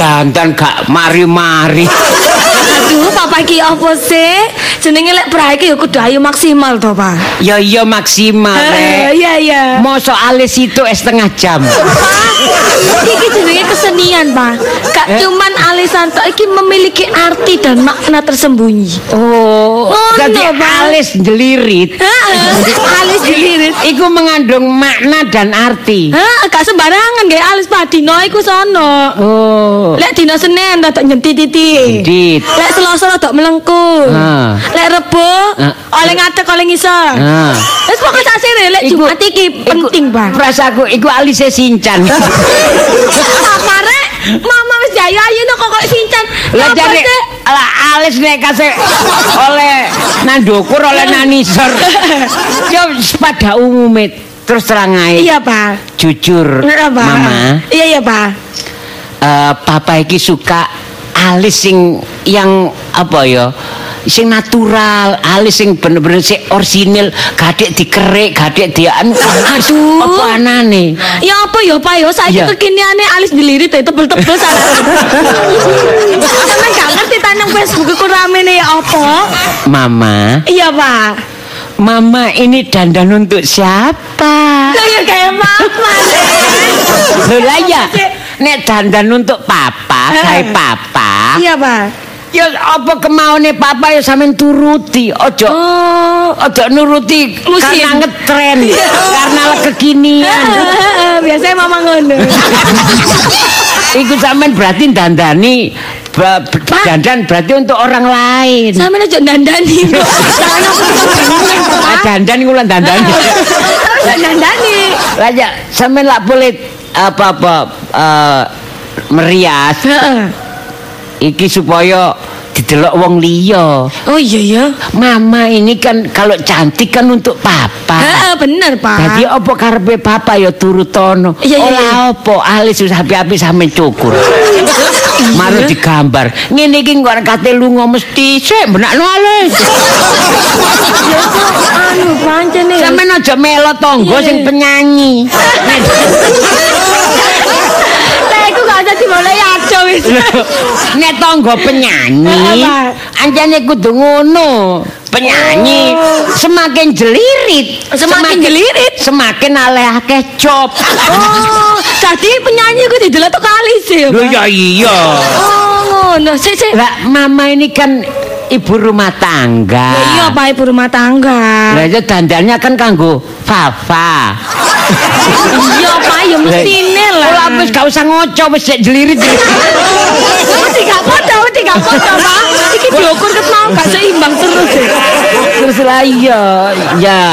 Dandan gak mari-mari. Aduh, papa iki apa sih? Jenenge lek bra iki ya kudu ayu maksimal to, Pak. Ya iya maksimal rek. Iya, iya. Mosok alis itu setengah jam. Pak, iki jenenge kesenian, Pak. Gak Eh? cuman alisan tok iki memiliki arti dan makna tersembunyi. Oh, Oh, jadi no, alis jelirit. Heeh, alis dilirit. Iku mengandung makna dan arti. Hah, gak sembarangan nggih alis Pak dino iku sono. Oh. Lek dino Senin rada nyentiti. Dit. Lek Selasa rada melengkung. Ah. Lek Rebo oleh ngadeg oleh ngisor. Ah. Wis pokoke sak sire lek Jumat iki penting, Bang. Rasaku iku alisnya sincan. Apa rek? Mama wis jayu-ayu no sincan. Lah lah alis nek kasih oleh nandukur oleh nanisor. Yo pada umumnya terus terang ae. Iya, Pak. Jujur, Iya, Pak. Mama, Iya, iya, Pak. eh, papa iki suka alis sing yang apa ya? Sing natural, alis sing bener-bener sing orisinil, gadek dikerik, gadek dia anu. Aduh. Apa anane? Ya apa ya Pak ya saiki Iya. kekiniane alis dilirit tebel-tebel sana. Sampe gak ngerti tanang Facebook ku ramene ya apa? Mama, Iya Pak. Mama ini dandan untuk siapa? Lah ya kayak mama. Loh lah ya, nek dandan untuk papa, Eh. kayak papa. Iya Pak. Ya apa kemauane papa ya sampean turuti. Ojo Oh. ojo nuruti Musim. karena ngetren, karena kekinian. Biasanya mama ngono. Iku sampean berarti dandani dandan berarti untuk orang lain. Sampe aja dandani Ah, dandan iku lan dandani. Harus dandani. Lah ya sampean lak boleh apa-apa eh, merias Heeh. Iki supaya didelok wong liya. Oh iya ya. Mama ini kan kalau cantik kan untuk papa. Heeh bener Pak. Jadi apa karepe papa ya turutono. Iya, iya, Ora apa alis wis api-api sampe cukur. Maru digambar. Ngene iki kok kate lunga mesti sik benakno alis. Ya kok anu pancene. Sampeyan aja melo tangga sing penyanyi. Usah dimulai aja wis. Nek tangga penyanyi, anjane kudu ngono. Penyanyi Oh. semakin jelirit, Semakin jelirit? semakin aleh akeh job. Oh, jadi penyanyi ku didelok tok kali sih. Lho ya iya. Oh, ngono. Sik sik. Lah mama ini kan ibu rumah tangga. Ya iya Pak ibu rumah tangga. Lah itu dandannya kan kanggo Fafa. Iya Pak ya mestine lah. Lah wis gak usah ngoco wis sik jelirit. Mesti gak podo, mesti gak podo Pak. Iki diukur ket mau gak seimbang terus. ya. Terus lah iya, ya.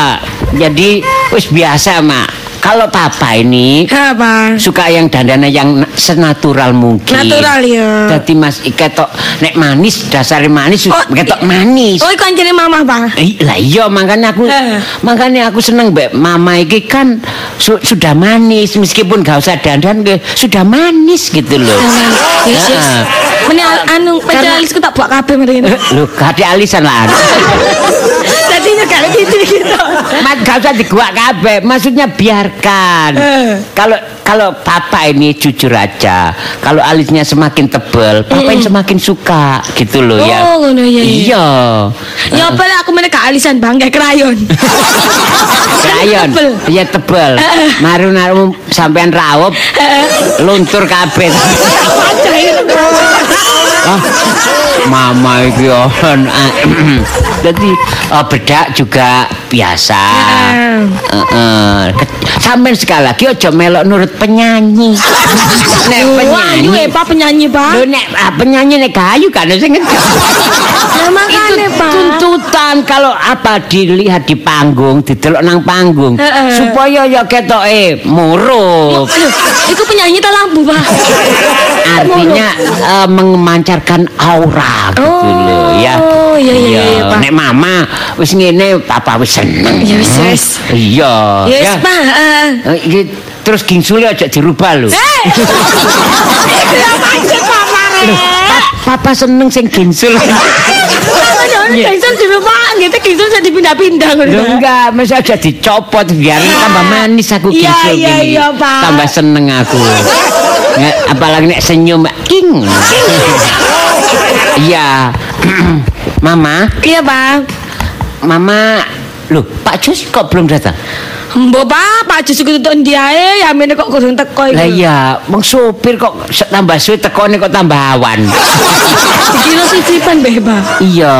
Jadi wis biasa, Mak. Kalau papa ini Ha Pak. suka yang dandannya yang na- senatural mungkin. Natural ya. Jadi Mas ketok nek manis dasare manis Oh, ketok manis. Oh, iku anjene mama Pak. Eh, lah iya makanya aku Eh. makanya aku seneng mbak mama iki kan su- sudah manis meskipun gak usah dandan ke sudah manis gitu loh. Yes, yes. Meni al- anu spesialisku tak buat kabeh mrene. Loh, gak ada alisan lah. Jadi gak gitu gitu. Mas gak usah diguak kabeh, maksudnya biarkan. Eh. Kalau kalau papa ini jujur aja, kalau alisnya semakin tebel, papa ini semakin suka gitu loh ya. Oh, ngono, iya, iya. Iya. Ya apa lah, aku meneh gak alisan Bang, kayak krayon. Krayon, Tebel. iya tebel. Maru naru sampean rawup, luntur kabeh. Ah, mama iki ya. Jadi bedak juga biasa. Heeh. Sampeyan sekali lagi aja melok nurut penyanyi. Nek Wah, penyanyi. eh Pak penyanyi Pak. Lho nek ah, penyanyi nek kayu kan sing. Ya makane Pak. tuntutan kalau apa dilihat di panggung, didelok nang panggung Heeh. supaya ya ketoke murup. Aduh, itu penyanyi tak lampu Pak. Artinya eh, memancarkan aura gitu Oh, loh ya. iya, iya, iya, Pak. Nek mama wis ngene papa wis seneng. Ya wis, wis. Iya. Yes ya. Pak. Eh, iki terus gingsule aja dirubah lho. Eh. Kenapa sih Papa Pa- Papa seneng sing gingsul. Jangan Iya. gengsul di rumah gitu, gengsul bisa dipindah-pindah gitu. enggak, masa aja dicopot biar tambah manis aku Iya, gingsul iya, gini. iya, Pak. Tambah seneng aku. Apalagi nek senyum king. Iya. Mama, Iya, Pak. Mama, loh Pak Jus kok belum datang? Mbok Pak, Pak Jus iku tutuk ndi ae, ya mene kok kurang teko Lah iku. iya, wong sopir kok tambah suwe tekone kok tambah awan. Dikira sisipan Mbah, Pak. iya,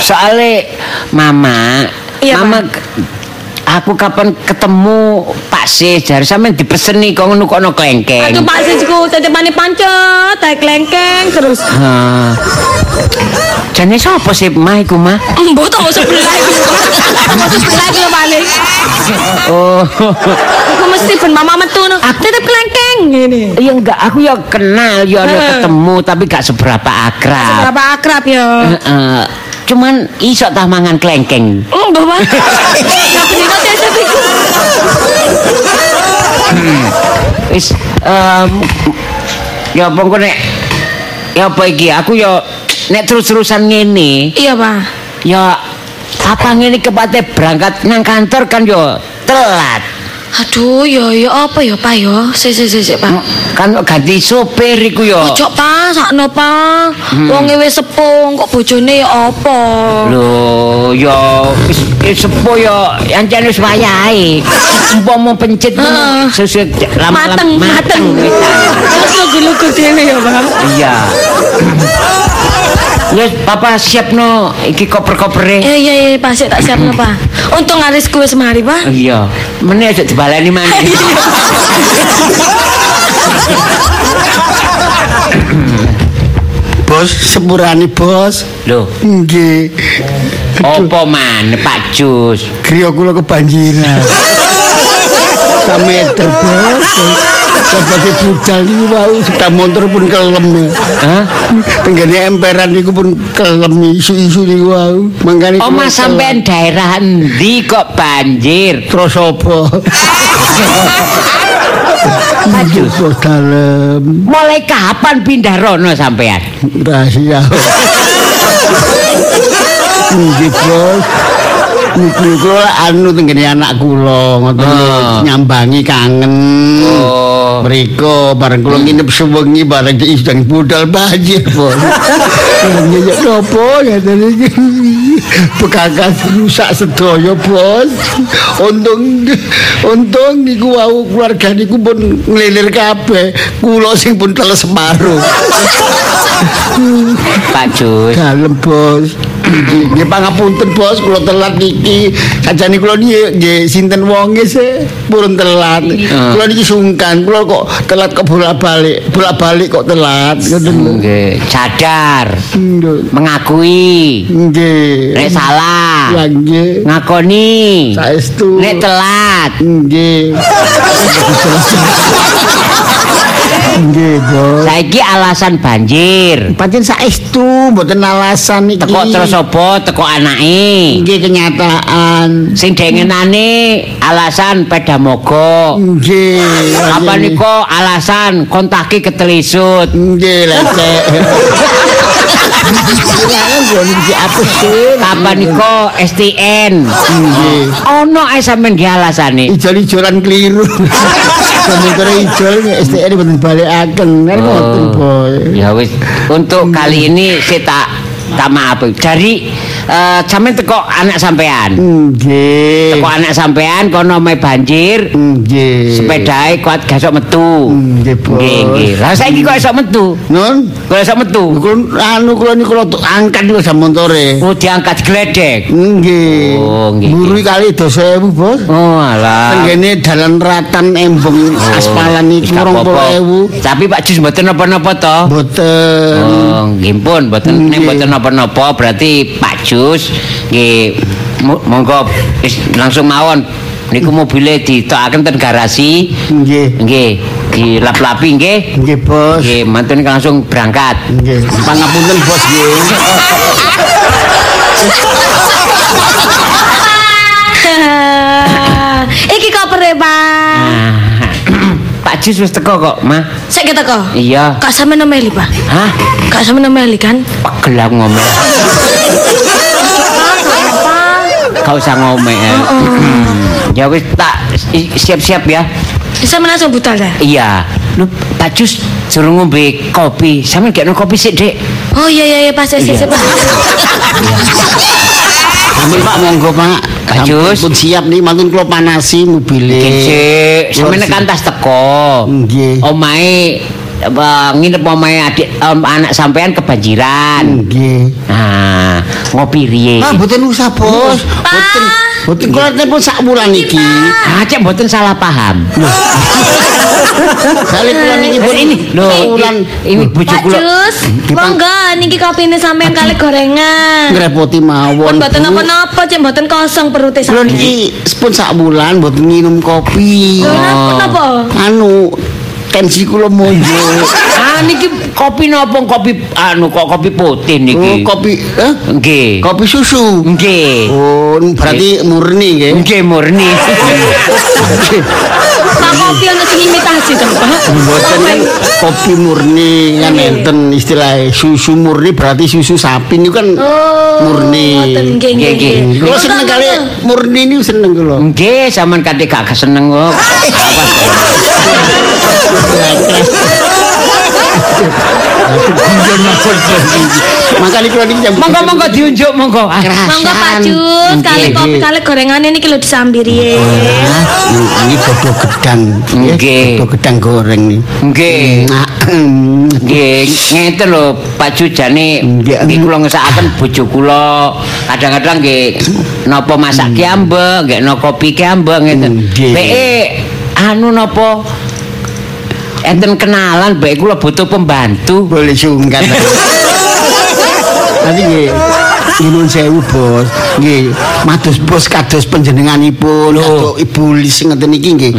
soalnya Mama, Iya, Mama aku kapan ketemu Pak Sis jare sampean dipeseni kok ngono kok ono klengkeng. Aduh Pak Sisku, tetepane pancet, tae klengkeng terus. Ha. Jane sapa sih mah iku mah? Mbok tau sebelah iku. Sebelah iku paling. Oh. Aku mesti ben mama metu no. Tetep klengkeng ngene. Iya enggak, aku ya kenal ya Heeh. ketemu tapi gak seberapa akrab. Berapa akrab ya. Heeh. Cuman iso tah mangan klengkeng. Oh, tetep iku. Wis em ya apa engko nek ya apa iki aku ya nek terus-terusan ngene Iya, Pak. ya apa ngene kepate berangkat nang kantor kan yo telat. Aduh, yo yo apa ya, Pak yo? Sik sik sik Pak. Kan kok ganti sopir iku yo. Ojo Pak, sakno Pak. Wong wis sepung kok bojone ya apa? Lho, ya wis wis sepo ya ancen wis wayahe. Umpama pencet Heeh. sesuai lama-lama Mateng, mateng. Terus lugu-lugu dhewe ya, Pak. Iya. Ya, papa siap no iki koper-kopere. Iya iya iya, Pak, sik tak siapno, Pak. Untung arisku wis mari, Pak. Iya, meneh aja dibaleni maneh. Bos, sepurane bos. Lho, Nggih. opo man Pak Jus? Griya kula kebanjiran. Sameter bos. Sebagai budal niku wau sepeda motor pun kelem. Hah? Tenggene emperan niku pun kelem isu-isu niku wau. Mangkane Oma telat. sampean daerah endi kok banjir? terus apa? Nggih bos dalem. Mulai kapan pindah rono sampean? Rahasia. Nggih bos. Niku kula anu tenggene anak kula ngoten Ah. nyambangi kangen. Oh. Mriko bareng kula nginep sewengi bareng sedang budal banjir, Bos. Ya nopo ya iki. Bekakas rusak sedaya, Bos. Untung untung niku wau keluarga niku pun ngelilir kabeh. Kula sing pun teles separuh. Pak Jus. Dalem, Bos. Nggih pangapunten, Bos, kula telat niki. Sajane kula niki nggih sinten wonge sih purun telat. Kula niki sungkan, kula kok telat kok bolak-balik. Bolak-balik kok telat. Nggih, sadar, mengakui Nggih. nek salah, Ya nggih. ngakoni Saestu. nek telat. Nggih. Nggih. Saiki alasan banjir. Pancen saestu mboten alasan iki. Teko terus apa? Teko anake. nggih kenyataan. Sing dengenane alasan peda mogok. Nggih. Apa niko alasan kontaki ketelisut? Nggih, lecek. Sih? Kapan niko STN? Nggih. Ono ae sampean ge alasane. Ijol-ijolan keliru. Sementara ijol STN mboten balekaken. Kan ngoten, Boy. Ya wis, untuk kali ini saya tak tak maaf. Dari eh, sampean teko anak sampean. Nggih. Teko anak sampean kono me banjir, Nggih. sepedae kuat gasok metu. Nggih, Bos. Nggih, nggih. Lah saiki kok esok metu? Nun, Kok esok metu? kula anu kula niku kula angkat niku sak montore. Oh diangkat gledek. Nggih. Oh, nggih, Mburi kali 2000, Bos. Oh alah. Tenggene dalan ratan embung aspalan Wis niku gak apa-apa. 20.000. Tapi Pak Jus mboten napa-napa to? Boten. Oh, nggih pun mboten nek mboten napa-napa berarti Pak Jus nggih mo- monggo wis langsung mawon niku mobile ditokaken ten garasi Nggih. nggih dilap-lapi nggih Nggih, Bos. nggih mantun langsung berangkat Nggih. Pangapunten, Bos nggih. Iki kopere, Pak. Pak Jus wis teko kok mah Sik kita kok. iya Kak sampe nomeli, Pak. hah Kak sampe nomeli kan? pegel aku ngomel Kau usah ngomel ya wis tak siap-siap ya Bisa langsung butal dah. iya Lho, Pak Jus durung ngombe kopi. Sampeyan gekno kopi sik, Dik. Oh iya iya iya pas pas pas. pas. Ampun Pak monggo Pak. Pak Jus. Pun siap nih mantun kula panasi mobile. Sik, sampeyan kan tas teko. Nggih. Omahe apa nginep omahe adik em, anak sampean kebanjiran. Nggih. Nah, ngopi riye. Ah, mboten usah, Bos. Mboten. Mboten kula telepon sak wulan iki. Ah, cek mboten salah paham. Kali kula niki pun ini lho, wulan ini bojo kula. Jus, monggo niki kopine sampean kali gorengan. ngrepoti mawon. Pun mboten napa-napa, cek mboten kosong perute Kula sampean. niki sepun sak wulan mboten minum kopi. Lho, napa? Anu tensi kula monjo. Ah niki kopi napa kopi anu kok kopi putih Oh, niki. kopi eh? Nggih. Kopi susu. Nggih. Oh, berarti murni nggih. Nggih murni. Pak kopi ono sing imitasi to, Pak. Mboten kopi murni kan enten istilahnya susu murni berarti susu sapi ini kan Oh, murni. nggih nggih. Kula seneng kali murni ini seneng kula. Nggih, sampean kate gak seneng kok. Makanya kula niki jam Monggo monggo diunjuk monggo. Monggo Pak Jus, kali kopi kali gorengane niki lho disambiri. Ah, ini godo gedang. Nggih. Godo gedang goreng nih. Nggih. Nggih, ngeten lho Pak Jujane Nggih. nggih kula ngesakaken bojo kula. Kadang-kadang nggih napa masak ki ambek, nggih no kopi ki ambek ngeten. Nggih. Beke anu napa enten kenalan baik kula butuh pembantu. boleh sungkan. Nanti nggih Nyuwun sewu bos, nggih mados bos kados panjenenganipun, kados ibu lis ngeten iki nggih.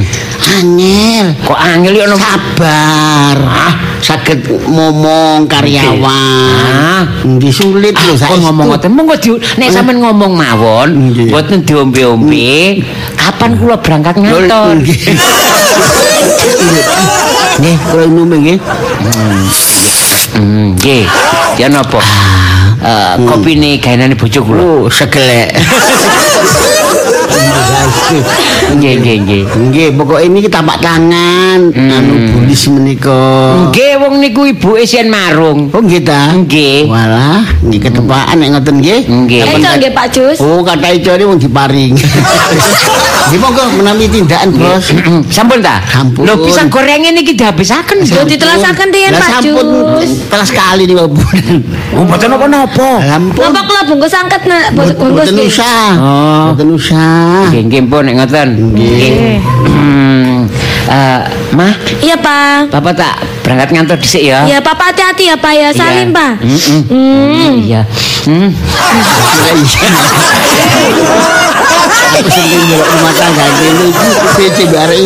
Angel, Kok angel yo sabar. Ah, saged momong karyawan. Ah. Nggih sulit lho Kok saestu. ngomong ngoten monggo di nek sampean ngomong mawon Nggih. mboten diombe-ombe kapan kula berangkat ngantor Nggih. Nggih, kula nume nggih. Hmm, nggih ya napa Eh, kopi ini gaenane bojo kula Oh, segelek. nggih nggih nggih Nggih, pokoke ini tapak tangan anu bulis menika. nggih wong niku ibuke sen marung Oh nggih ta? nggih Walah, nggih ketepaan nek ngoten nggih. Nggih. Kapan- nggih Pak Jus. Oh, kata ijone wong diparing. Nggih monggo menawi tindakan, Bos. sampun ta Sampun. lho pisang goreng ini kita habisaken Lho ditelasaken riyen Lah Pak sampun Jus. telas kali Bapak. oh mboten napa-napa. Napa kula bungkus angkat nak bungkus Mboten nggih. usah. Oh. Mboten usah. Nggih pun nek ngoten Nggih. Hmm, eh, mah Iya Pak. bapak tak berangkat ngantor dhisik ya Ya Papa hati-hati ya Pak ya. Salim Iya. Pak. Hmm. iya hmm. Iya. Aku ndelok rumah tangga iki PC bareng.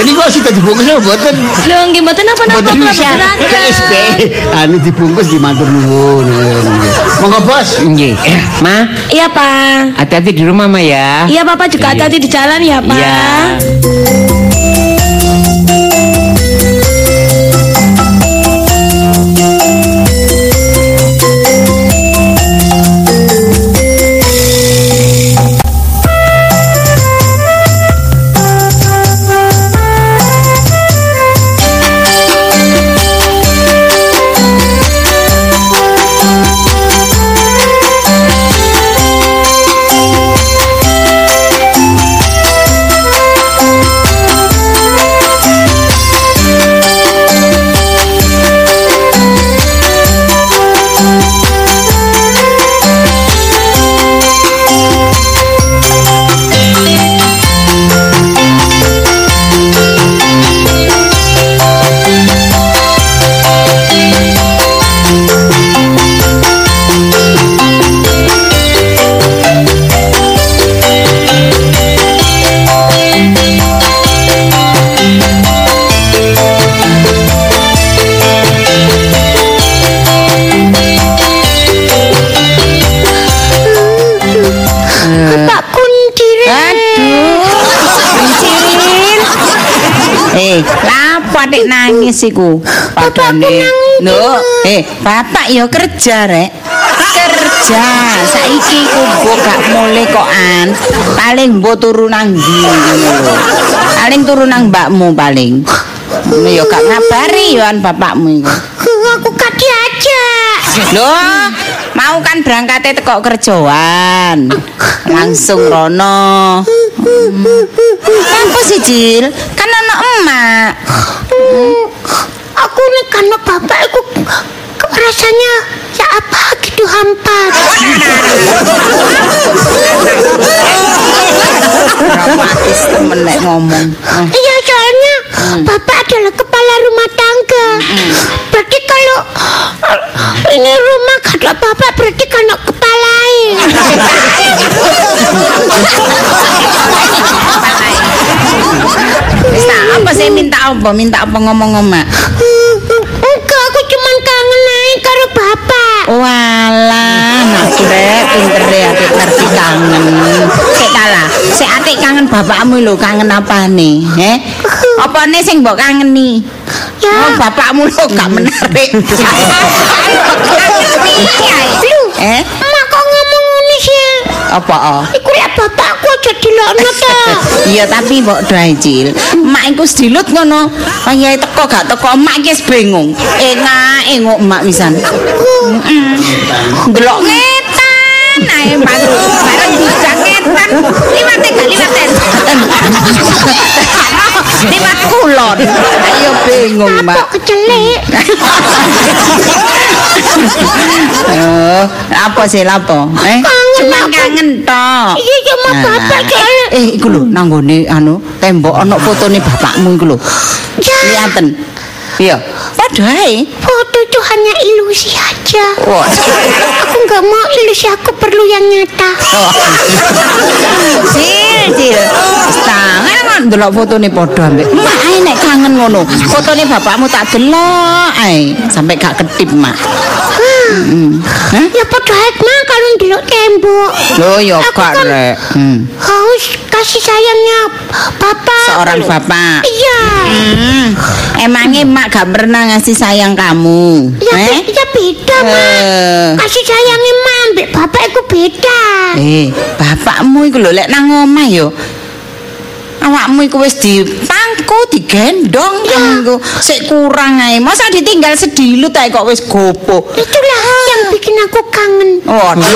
Ini kok sih dibungkus lho mboten. Lho nggih mboten napa-napa Mboten kula bisa. berangkat. SB. Anu dibungkus di matur nuwun. Monggo Bos. nggih mah Iya Pak. hati-hati di rumah mah ya Iya Papa juga hati-hati di jalan ya Pak. Iya. Iku? Padane. Lho, eh, bapak yo kerja rek. Kerja. Saiki mbok gak mulai kokan. Paling mbok turu nang ndi ngono. Paling turun nang mbakmu paling. Ngono ya gak ngabari yoan bapakmu iku. Aku diajak. Loh, mau kan berangkatnya teko kerjaan. Langsung rono. Hmm. Apa sih, Cil? Kan anak emak. Aku nih karena bapak aku rasanya ya apa gitu hampa. Dramatis temen nek ngomong. Iya soalnya bapak adalah kepala rumah tangga. Berarti kalau eh, ini rumah gak ada bapak berarti kalau kepalain. Wis tak, apa sih minta apa? Minta apa ngomong emak? Enggak, aku cuman kangen aja karo bapak. Walah, nak rek pinter ya atik ngerti kangen. Sik kalah, sik atik kangen bapakmu lho, kangen apa nih? Eh? Apa nih sing mbok kangeni? Oh, bapakmu lho gak menarik. eh? Mak kok ngomong ini sih? Apa oh? Iku lek bapakku aja dilokno ta. Iya tapi mbok doae Cil. Mak iku sedilut ngono. Kaya teko gak teko mak iki bingung. Enak engok mak wisan. Heeh. Delok ngetan ae baru bareng dijak ngetan. Liwate gak liwaten. Liwat kulon. Bingung Kok mak. kecelik? Oh, apa sih lapo? Eh, cuma kangen tok. Iya sama Nah, bapak soalnya. Eh, iku lho nang nggone anu tembok ana fotone bapakmu iku lho. Ya. Liaten. Iya. Padha ae. Foto itu hanya ilusi aja. Wah. Aku nggak mau ilusi aku perlu yang nyata. Sil, sil. Tangan kok ndelok fotone padha ambek. Mak ae nek kangen ngono. Fotone bapakmu tak delok ae sampai gak ketip, Mak. Ya padha mah kalau ndelok tembok. Lho ya gak rek. Hmm. Haus kasih sayangnya bapak. Seorang bapak. Iya. Hmm. Emangnya mak gak pernah ngasih sayang kamu? Ya, Eh? ya beda mah. Eh. Kasih sayangnya ambek bapak itu beda. Eh, bapakmu iku lho lek nang omah yo. Awakmu iku wis dipangku, digendong iku. Sik kurang ae. Masa ditinggal sedilut ae kok wis gopo. Itulah bikin aku kangen. Waduh.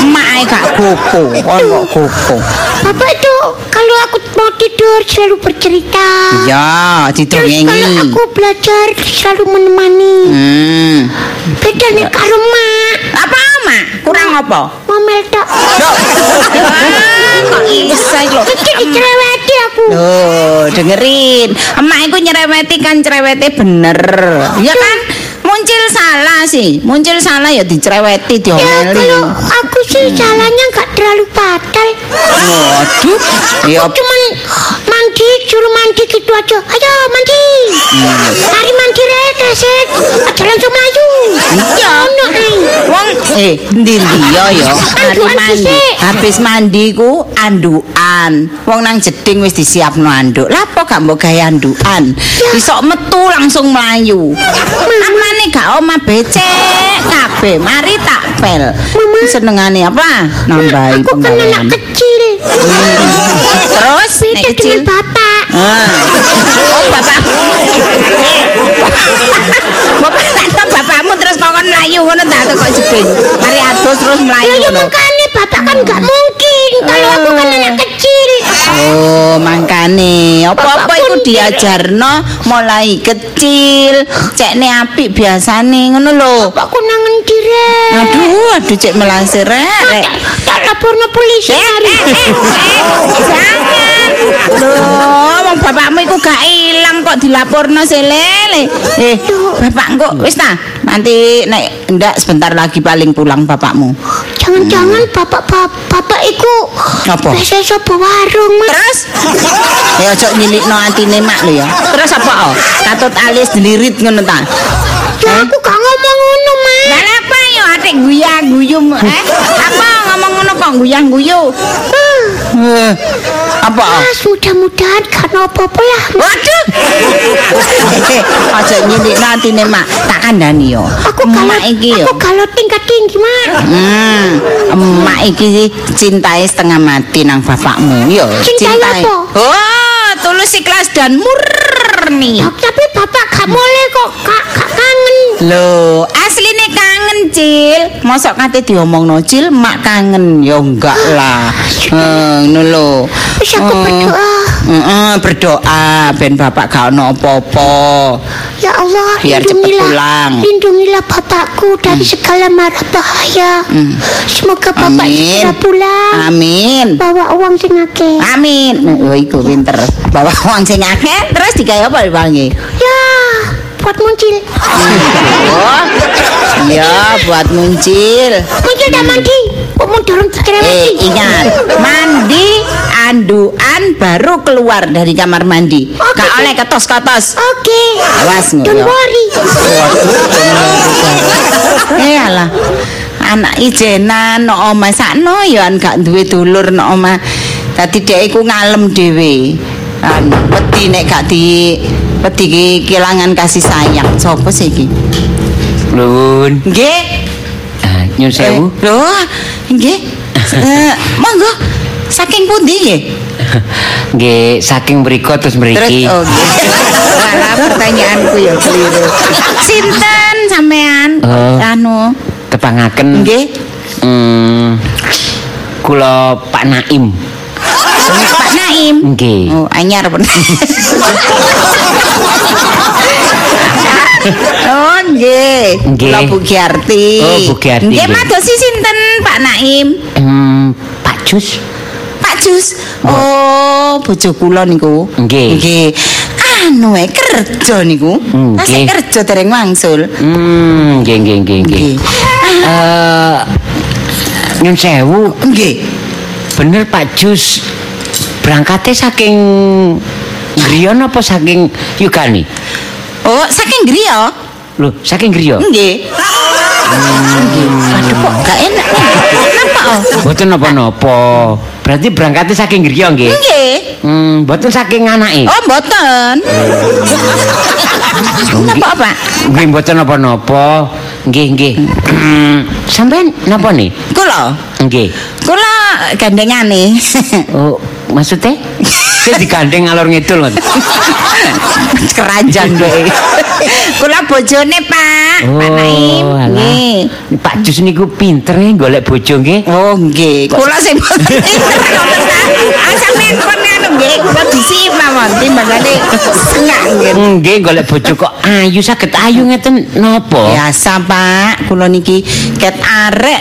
Emak ae gak gopo, kon kok gopo. Bapak itu kalau aku mau tidur selalu bercerita. Ya, Terus kalau didongengi. aku belajar selalu menemani. Hmm. Beda nih karo mak. Apa, Mak? Kurang apa? Ngomel tok. kok lho. Iki dicereweti aku. Loh, dengerin. Emak iku nyereweti kan cerewete bener. Ya kan? Muncul salah sih. Muncul salah ya dicereweti, Ya kalau aku sih salahnya nggak terlalu fatal. Waduh. Ya Aku cuman mandi, suruh mandi gitu aja. Ayo mandi. Mari mandi rek, resek. Aja langsung melayu. Ya, ono. Wong eh ndi ya ya. Mari Andukan mandi. Habis mandi ku andukan. Wong nang jeding wis disiapno anduk. Lapo gak mbok gawe andukan? Isok metu langsung melayu. Amane gak omah becek kabeh. Mari tak pel. Senengane apa? Nambahi Aku kan anak penggawean. kecil. Terus nek Beda kecil. bapak. Ah. Oh bapak. Bapak tak tahu bapakmu terus kokon melayu ngono tak kok jeding. Mari adus terus melayu Ya, ngono. makanya bapak kan nggak mungkin kalau aku kan anak kecil. Oh, mangkane apa-apa iku diajarno mulai kecil. Cekne apik biasane ngono lho. Bapakku nangen direk. Aduh, aduh cek melasir rek. rek. Tak laporno polisi hari. Jangan. Loh, wong bapakmu iku gak ilang kok dilaporno selele. Eh, bapak kok wis ta? Nanti nek ndak sebentar lagi paling pulang bapakmu. Jangan-jangan bapak bapak, bapak iku Apa? sopo warung. Terus ya ojo nyilikno atine mak lho ya. Terus apa? Oh? Katut alis delirit ngono ta? Ya aku gak ngomong ngono mas. Lah apa yo atik guyang guyum eh? Apa kok guyang guyu? Ah, Eh, apa? Mas, mudah-mudahan kan apa-apa lah. Waduh. Aja nyindik nanti nih mak. Tak kandani yo. Aku kalau mak iki yo. aku kalau tingkat tinggi, Mak. Hmm, emak iki cintai setengah mati nang bapakmu yo. Cintai apa? Oh, tulus ikhlas dan murni. Tapi bapak gak boleh kok kak kangen. Loh, asline kangen, Cil. Mosok kate diomongno, Cil, mak kangen. Ya enggak lah. Heh, ngono lho. Wis aku Oh. berdoa. Heeh, berdoa ben bapak gak ono apa-apa. Ya Allah, Biar cepet pulang. Hmm. lindungilah bapakku dari segala mara bahaya. Semoga bapak segera pulang. Amin. Bawa uang sing akeh. Amin. Oh, iku pinter. Bawa uang sing akeh terus digawe apa dipanggil? Ya, buat muncul. Oh. Ya, buat muncil. Muncul dah mandi. Kok mau dorong Eh, cerewet ingat, mandi anduan baru keluar dari kamar mandi. Oke. Gak oleh ketos-ketos. Oke. Awas, Don't ngono. worry. Eh alah. Anak ijenan no oma sakno ya gak duwe dulur no oma. Dadi dhek iku ngalem dhewe. Anu, wedi nek gak di wedi ki kelangan kasih sayang. Sopo sih iki? Lun. Nggih. Ah, nyun sewu. Eh, Lho, nggih. Eh, monggo. Saking pundi nggih? Nggih, saking mriku terus Terus mriki. oh nggih. Alah pertanyaanku ya keliru. Sinten sampean? Oh. Anu, Tepangaken. nggih. Hmm. Kula Pak Naim. Naim. Nggih. Oh, anyar pun. oh, nggih. Nggih. Kula Bu Giarti. Oh, Bu Giarti, Nggih, madosi sinten Pak Naim? Hmm, Pak Jus. Pak Jus. Oh, bojo kula niku. Nggih. Nggih. Anu e kerja niku. Nggih. Tasik kerja dereng wangsul. Hmm, nggih nggih nggih. Nggih. Eh nyun sewu, Nggih. bener Pak Jus berangkatnya saking Griyon apa saking Yugani? Oh, saking griya? Loh, saking Griya? Nggih. Nggih. Aduh kok gak enak. Napa? oh? Mboten napa-napa. Berarti berangkatnya saking Griya nggih? Nggih. Hmm, mboten saking anake. Oh, mboten. Napa, Pak? Nggih mboten napa-napa. Nggih nggih. Hmm, Sampeyan napa nih? Kula, Nggih. kula gandengane. Oh, maksudnya? Saya digandeng ngalor ngidul. Keranjang deh. Kula bojone, Pak. Pak Naim. Oh. Nggih. Pak Jus niku pinter ya golek bojo nggih. Oh, nggih. Kula sing ta. Asal pun anu nggih, kula disip mawon timbangane sengak nggih. Nggih golek bojo kok ayu saged ayu ngeten napa? Biasa Pak, kula niki ket arek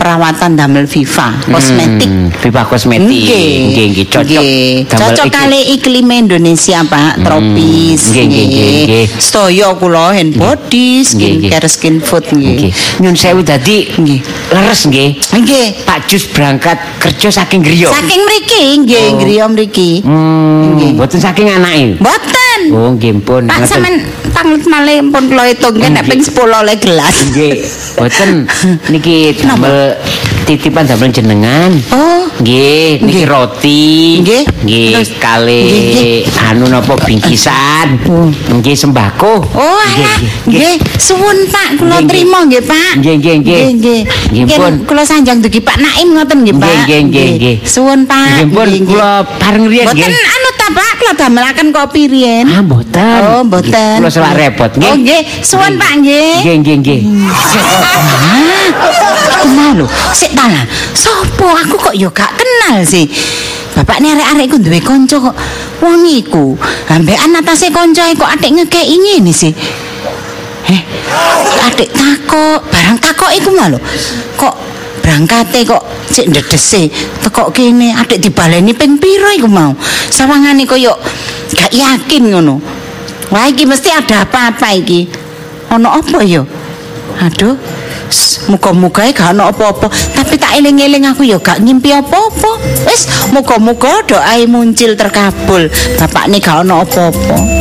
perawatan damel Viva kosmetik. Hmm, Viva kosmetik. Nggih nggih cocok. Cocok kali iklim Indonesia, Pak. Tropis. nggih, nggih, nggih. Sedaya kula hand body, nggih. skincare, skin food nggih. Nyun sewu dadi Nggih. leres nggih. Nggih. Pak Jus berangkat kerja saking griya. Saking mriki nggih, griya mriki. Hmm, mboten saking anake. Mboten. Oh, nggih pun. Pak sampean tanglet malih pun kula hitung nek ping 10 oleh gelas. Nggih. Mboten niki damel titipan damel jenengan. Oh, Nggih, niki roti. Nggih. Nggih, kali Nggih, anu napa bingkisan. Nggih sembako. Oh. Nggih, suwun Pak, kula trima nggih, Pak. Nggih, nggih, nggih. Nggih, Nggih, kula sanjang dugi Pak Naim ngoten nggih, Pak. Nggih, nggih, nggih. Suwun, Pak. Nggih pun kula pareng riyen Mboten nggih. anu ta, Pak, kula damelaken kopi riyen. Ah, mboten. Oh, mboten. Kula selak repot nggih. Oh, nggih. Suwun, Pak, nggih. Nggih, nggih, nggih. Kenal lho. Sik ta lah. Sopo aku kok ya gak kenal sih. Bapak ini arek-arek iku duwe kanca kok wong iku. Ambekan atase kancae kok atik ngekeki ngene sih. Eh, adik takok, barang takok iku mah lho. Kok berangkate kok sik ndedese tekok kene adik dibaleni ping pira iku mau. Sawangane koyo gak yakin ngono. Wah iki mesti ada apa-apa iki. Ono apa ya? Aduh. Muga-muga gak ono apa-apa, tak eling-eling aku ya gak ngimpi apa-apa. Wis, muga-muga doae muncul terkabul. Bapakne gak ono apa-apa.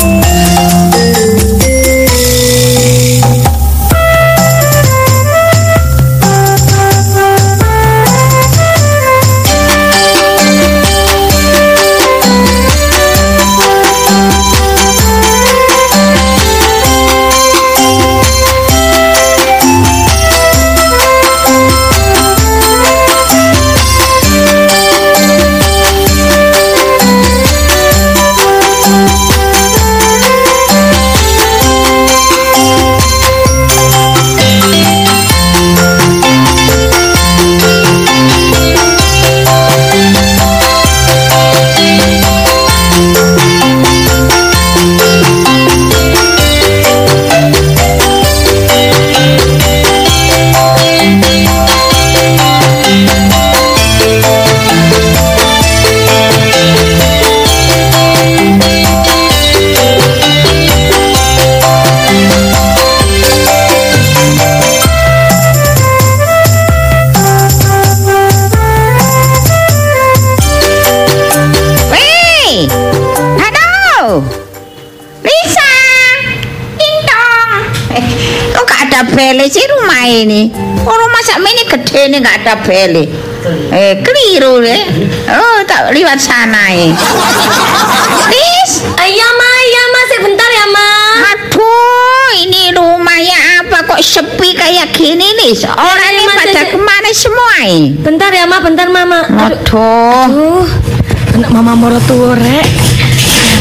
Bele sih rumah ini. Oh, rumah sak ini gede nih nggak ada bele. Eh, keliru deh. Oh, tak liwat sana ya. Tis, Iya ma, iya ma, sebentar ya ma. aduh, ini rumahnya apa kok sepi kayak gini nih? Orang ini pada saya- kemana semua ini? Bentar ya ma, bentar mama. Aduh. Aduh, anak mama moro tua rek.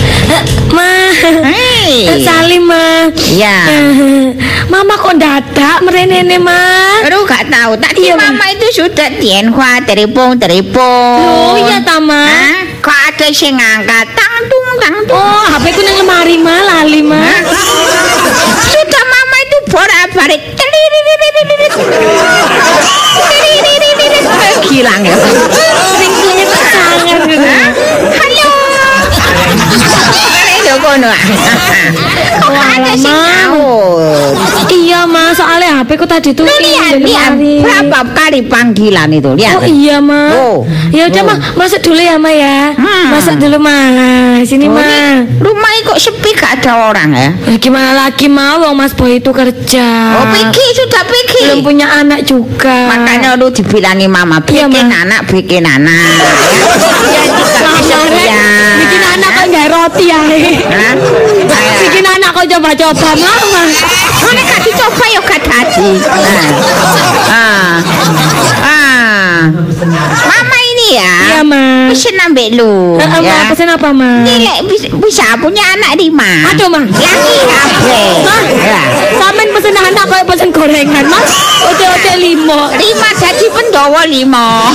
Eh, Ma, Hei. Eh, Salim ma. Ya. Eh, Mama kok dadak merene ma? Aduh gak tahu tadi Iya, Ma. mama itu sudah tianhua telepon telepon. Oh iya ta ma. Hah? Kok ada sing ngangkat tang tung tang tung. Oh, HP ku nang lemari ma, lali ma. Sudah mama itu. Teliririririririt. Hilang ya. Tuh sangat Udah kono. ada sing? Iya ma, soalnya HP ku tadi tuh lihat, lihat berapa kali panggilan itu lihat. Oh iya ma. Oh. Ya udah Oh. ma, masuk dulu ya ma ya. Hmm. Masuk dulu ma. Sini Oh, ma. ini rumah kok sepi gak ada orang ya? Ya, gimana lagi ma, wong Mas Boy itu kerja. Oh pikir sudah pikir. Belum punya anak juga. Makanya lu dibilangi mama bikin anak bikin anak. roti ya. Hah? Ayo. bikin anak kok coba-coba mama. Mana gak dicoba ya gak tadi. Ah. Ah. Mama ini ya. Iya ma. Pesen ambek lu. Eh, eh, ma, ya. pesen apa ma? Nilai bisa, bisa punya anak lima. Aduh ma. Lagi apa? Ma, Ya. Samen pesen anak kayak pesen gorengan mas. Oke-oke limo. Lima jadi pendawa lima.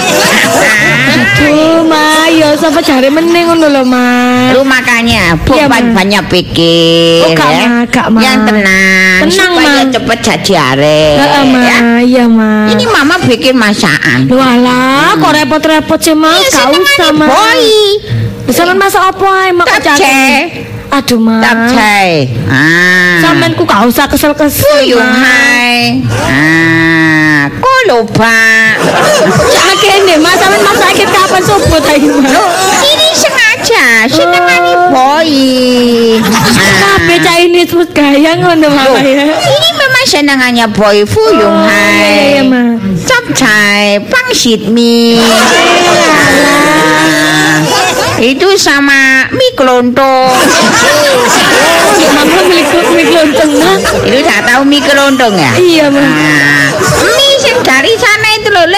Aduh ma, ya sampai cari meneng ngono lho ma. Lu makanya bu, Ma. banyak, banyak pikir Oh, gak, ya. Ma, gak, Ma. Yang tenang, Tenang, supaya Ma. cepet jadi arek. Heeh ma, ya. iya ma. Ini mama bikin masakan. Lu alah, kok repot-repot sih mas? Iya, Gak usah ma. boy. Sampean masak apa ae kok Tapce. Aduh ma. Tapcai. Ah. Sampean ku gak usah kesel-kesel. Ma. hai. Ah, kok lupa. Jangan kene mas, sampean masak akhir kapan subuh tadi ma? Ini senengane Oh. boy. Kabeh Chinese food gaya ngono mama ya. Ini memang senengannya boy Fuyung Oh, hai. iya, iya, Ma. Capcai, pangsit mie. Ah, itu sama mie kelontong. Ya mama milik milik lontong ma. itu tak tahu mie kelontong ya? Iya ma. Nah, mie yang dari sana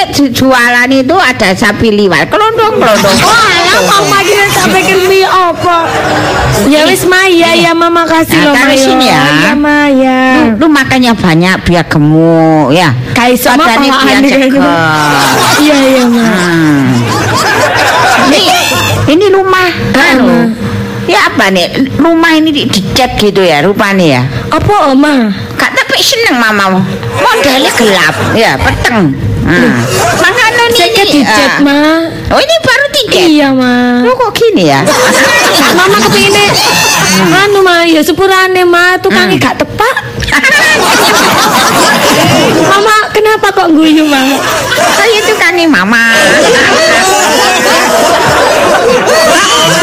ju- jualan itu ada sapi liwat, kelontong. Wah, ya mama kira tak pikir mie apa. Ya wis ma, ya ya mama kasih Nah, loh ma. taruh sini ya. Iya ma ya. Lu, lu makannya banyak biar gemuk ya. Kayak iso ma Badannya biar. Iya iya ma. Hmm. Ini ini rumah anu. Ya apa nih? Rumah ini di- dicat gitu ya rupanya ya. Apa oma? Kak tapi seneng mama. Modelnya gelap ya, peteng. Hmm. Makanya nih. Saya dicat ah. ma. Oh ini baru tiket. Iya ma. Lu kok gini ya? Mama kepingin anu ma ya sepurane ma tukangnya Hmm. gak tepak. Mama kenapa kok guyu ma? Saya itu kan nih mama.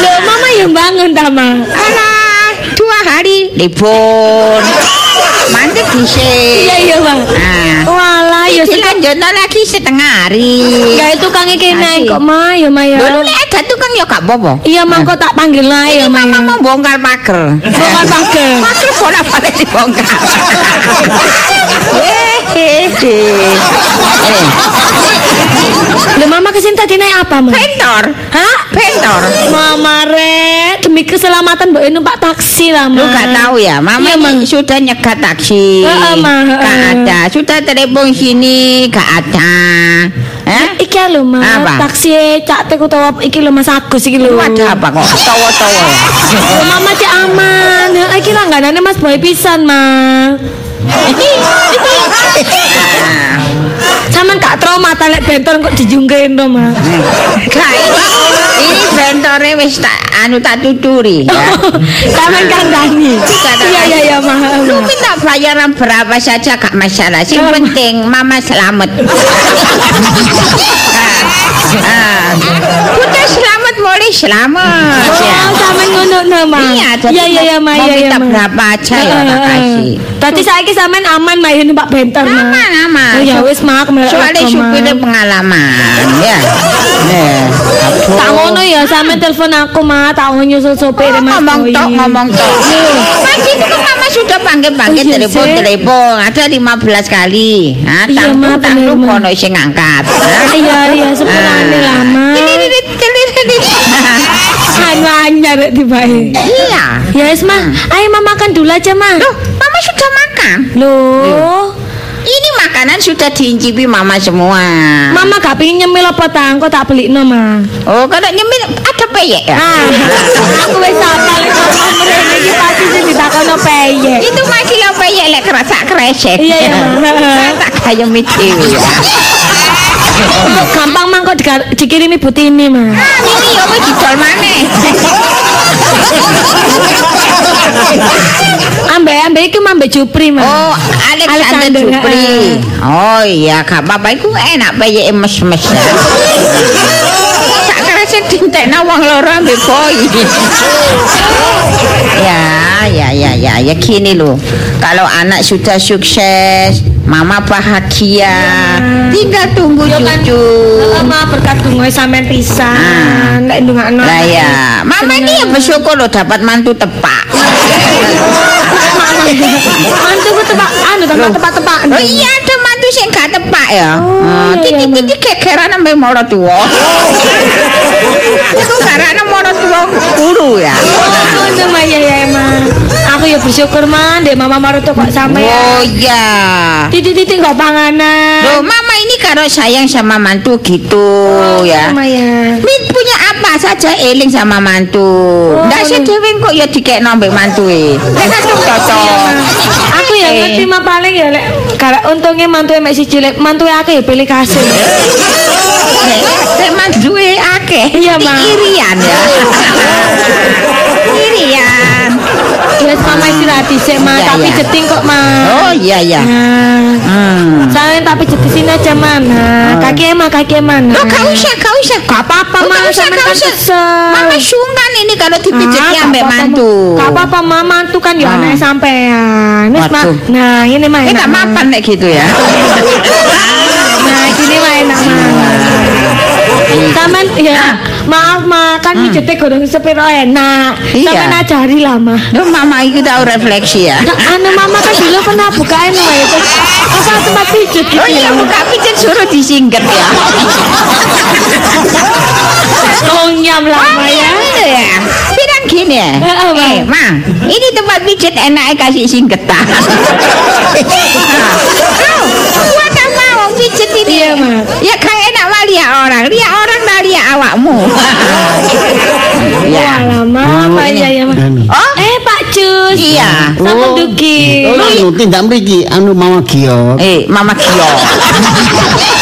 Loh mama yang bangun ta ma. Alah, dua hari libur. Mandek disik. Iya iya ma. Nah, Walah ya sudah. dilanjutno lagi setengah hari. Gak itu kange kene Asik. kok ma ya ma ya. Dulu lek ada tukang ya gak apa-apa. Iya ma kok tak panggil lah ya ma. Mama ya. mau bongkar pagar. Bongkar pagar. Pagar bola balik dibongkar. Eh. Loh mama ke sini tadi naik apa ma? Bentor. Hah? Bentor. Mama re demi keselamatan mbak numpak taksi lah ma. Lu gak tahu ya, Mama Iya, ini sudah nyegat taksi. Heeh, Ma, heeh. Gak ada. Sudah telepon sini, gak ada. Eh? Iki lho ma, Apa? taksi cak teku utawa iki lho Mas Agus iki lho. Ada apa kok? Tawa-tawa mama cek aman. Iki langganane Mas Boy pisan, Ma. Saman gak trauma ta lek bentor kok dijungkein to, Ma. Gak ini, bentore wis tak anu tak tuturi ya. Saman kandani. Iya iya iya, Ma. Lu minta bayaran berapa saja gak masalah. Sing penting mama selamat. Ah, ah. Udah selamat mau boleh selamat. ya. Oh, sampean ngono no, Ma. Iya, jadi Iya, iya, iya, Ma. mau Iya, iya, minta Ma. berapa aja ya tak Heeh, kasih. heeh. Tadi saiki sampean aman Ma ini Pak Benter, Ma. Aman, aman. Oh, ya wis Ma, aku melok Soalnya lego, Ma. supirnya pengalaman, ya. Nih, aduh. Tak ngono ya, sampean telepon aku, Ma. Tak mau nyusul sopir Oh, Mas ngomong Boy. tok, ngomong tok. Mas itu kan mama sudah panggil-panggil Oh, iya, telepon, sih. telepon. Ada 15 kali. Nah, Iya, tanggung, Ma, bener, tanggung Ma. kono isi ngangkat. Ah, Iya, iya, sepurane lah, Ma. Ini, ini, Anu anyar tibae. Iya. Ya wis, Ma. Ayo Ma makan dulu aja, Ma. Loh, mama sudah makan. Loh. Ini makanan sudah diincipi mama semua. Mama gak pengen nyemil apa ta? Engko tak beli no, Ma. Oh, kalau nyemil ada peyek ya? Ah, aku wis apal ngomong mrene iki pasti sing ditakono peyek. Itu masih lo peyek lek kerasa kresek. Iya, iya, Ma. tak kayak ya. Gampang mang kok dikirimi butini, Ma. Ah, ini ya wis didol maneh. Ambek ambek iki mambe Jupri, Ma. Oh, Alexander Alexander, Jupri. Oh iya, gak apa-apa iku enak peyek mes-mes. ya. Tak kresek dintekno wong loro ambek boy. Ya, ya, ya, ya, ya gini loh. Kalau anak sudah sukses, mama bahagia. Tinggal tunggu Yo kan, cucu. Heeh, Ma berkat donga sampean pisan. Nek ndongakno. Lah ya, mama ini ya bersyukur loh dapat mantu tepak. Mantuku tepak anu tepak tepak-tepak. Oh iya ada mantu sing gak tepak ya. Oh, Oh, iya, iya, Titi-titi kekeran sampe moro tuwa. Iku karena moro tuwa guru ya. Oh, ngono ya ya, Ma. Aku ya bersyukur, Ma, ndek mama maroto kok sampean. Oh iya. Titik-titik kok panganan. Loh, mama ini kalau sayang sama mantu gitu ya. Ma ya. Min punya apa saja eling sama mantu. Oh, Ndak sih iya. dhewe kok ya dikekno ambek mantue. Nek kadung cocok. Aku ya Eh. ngerti mah paling ya lek gara untungnya mantu mek siji lek mantu aku ya pilih kasih. Nek mantue akeh. Iya, Ma. Irian ya. Irian. Ya mama istirahat dhisik mah, Iya, tapi iya. jeting kok mah. Oh iya iya. Nah, Hmm. saya tapi jet di sini aja mana? Kaki emang kaki emang. Oh, gak usah, gak usah. Gak apa-apa Oh, mah, gak usah, sampean gak kan usah. kesel. Mama sungkan ini kalau dipijitnya Ah, ambek mantu. Ma. Gak apa-apa mama mantu kan ya Ah. anak sampean. Wis. Waduh. Nah, ini Ini tak Ma. mapan nek gitu ya. Nah, gini mah enak mah. Sampean ya, maaf mah kan mijete gorong sepiro enak. Iya. Sampean ajari lah mah. Duh, mama itu tahu refleksi ya. Nah, anu mama kan dulu pernah bukain mah itu. Apa tempat pijat gitu Oh iya, ya. buka pijat suruh disingkat ya. Konyam lah Oh iya, ya. ya. Bilang gini ya. Heeh, Ma. Eh, ma, ini tempat pijat enak kasih singketan. Aduh, buat apa wong pijat ini? Iya, Ma. Ya kayak enak lihat orang, lihat orang dah lihat awakmu. ya. Mah. Anu. Oh, Eh Pak Cus. Iya. Sama. Duki. Oh, anu tindak mriki anu Mama Gio. eh, Mama Kio.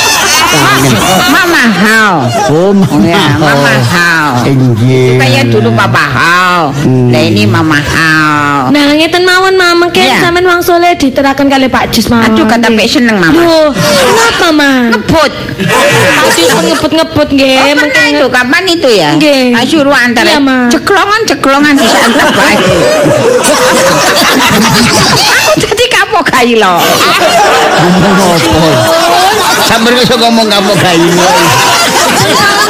Mama Hao. Oh, Oh ya, Mama Hao. Inggih. Kayak dulu Papa Hao. Hmm. Nah ini Mama Hao. Nah, ngeten mawon mama kan Iya. sampean wang soleh diterakan kali Pak Jus mawon. Aduh kata Pak seneng Mama. Loh, kenapa ma? Ngebut. Pak Jus ngebut-ngebut nggih. Oh, mungkin pernah itu kapan itu ya? Nggih. Ah, suruh antara Iya, Ma. ceklongan ceklongan bisa antar baik. Aku tadi kapok kai lo. Ngomong apa? Sampeyan iso ngomong kapok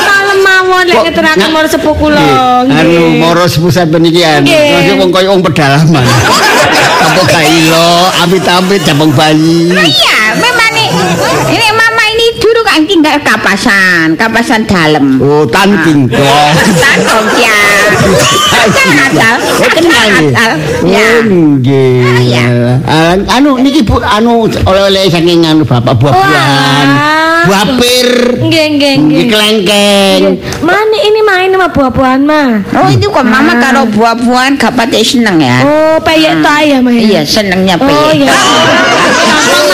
malam mawon lek Kok ngeteraken nggak- mor sepuh kula. Anu moro sepuh sampeyan iki anu. Wong koyo wong pedalaman. Kapok gawe lo, amit-amit jabang bayi. Iya, memang nih. Ini mama ini dulu kan tinggal kapasan, kapasan dalam. Oh, tanting kok. Tanong ya. Asal, Oh, kenal nggih. asal. Ya. Oh, nggih. Iya. Ah, Anu niki Bu anu oleh-oleh saking anu Bapak buah-buahan. Buah pir. Nggih nggih Nggih kelengkeng. Mana ini main sama buah-buahan mah? Oh itu kok mama kalau buah-buahan gak pati seneng ya? Oh, peyek ta ya mah. Iya senengnya Oh peyek. iya.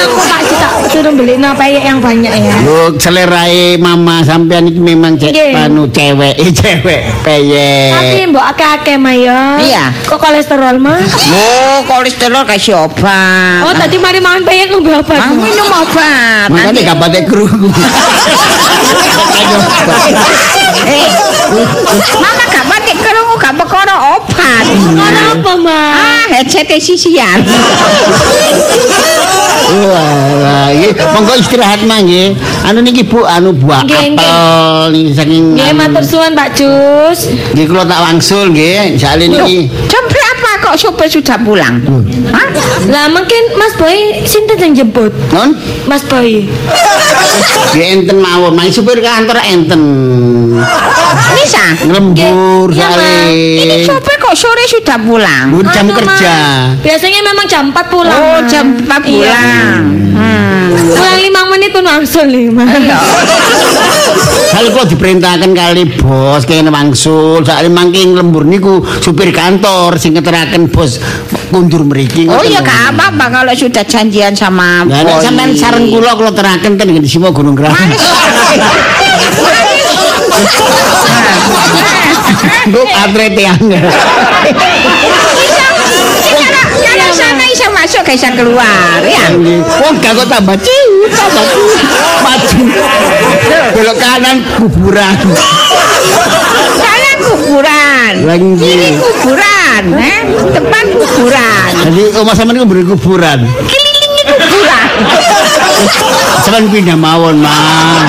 Aku Jus tak suruh beli peyek yang banyak ya. Lu selerae mama sampean iki memang cek Nggih. anu cewek, cewek peyek. Tapi mbok akeh-akeh mah ya. Iya. Kok kolesterol mah? Oh kolesterol kasih obat. Oh, tadi mari makan peyek ngombe obat. Ah, minum obat. Nanti- gak pate krungu. Eh, Mama gak pati krungu gak perkara obat. Ora apa, Mas? Ah, headset sisian. Wah, iki monggo istirahat mah nggih. Anu niki Bu, anu buah apel niki saking Nggih, matur suwun, Pak Jus. Nggih kula tak wangsul nggih. Jale niki. Jam kok supir sudah pulang? Hah? Lah mungkin Mas Boy sinten yang jemput? Non, Mas Boy. nggih enten mawon. Mang supir kantor enten. Nisa? Iya, jale. Ini supir kok sore sudah pulang? Bu jam Anu, kerja. Mas. Biasanya memang jam 4 pulang. Oh, Mas. jam 4 Iya. pulang. Hmm. Pulang 5 menit pun langsung lima. Kali kok diperintahkan kali bos kene wangsul. Sakjane mangke lembur niku supir kantor sing ngeteraken bos kundur mriki. Oh ya lho. gak apa-apa kalau sudah janjian sama Lah sampean sareng kula kula teraken ten di Simo Gunung Keramat. Nggo atre tiang. Kalau sana bisa masuk gak bisa keluar ya. Wong gak kok tambah ciut, tambah ciut. Maju. Belok kanan kuburan. Kanan kuburan. Kiri kuburan, eh? Depan kuburan. Jadi omah sampean niku beri kuburan. Kuburan. Sampeyan pindah mawon, Mas.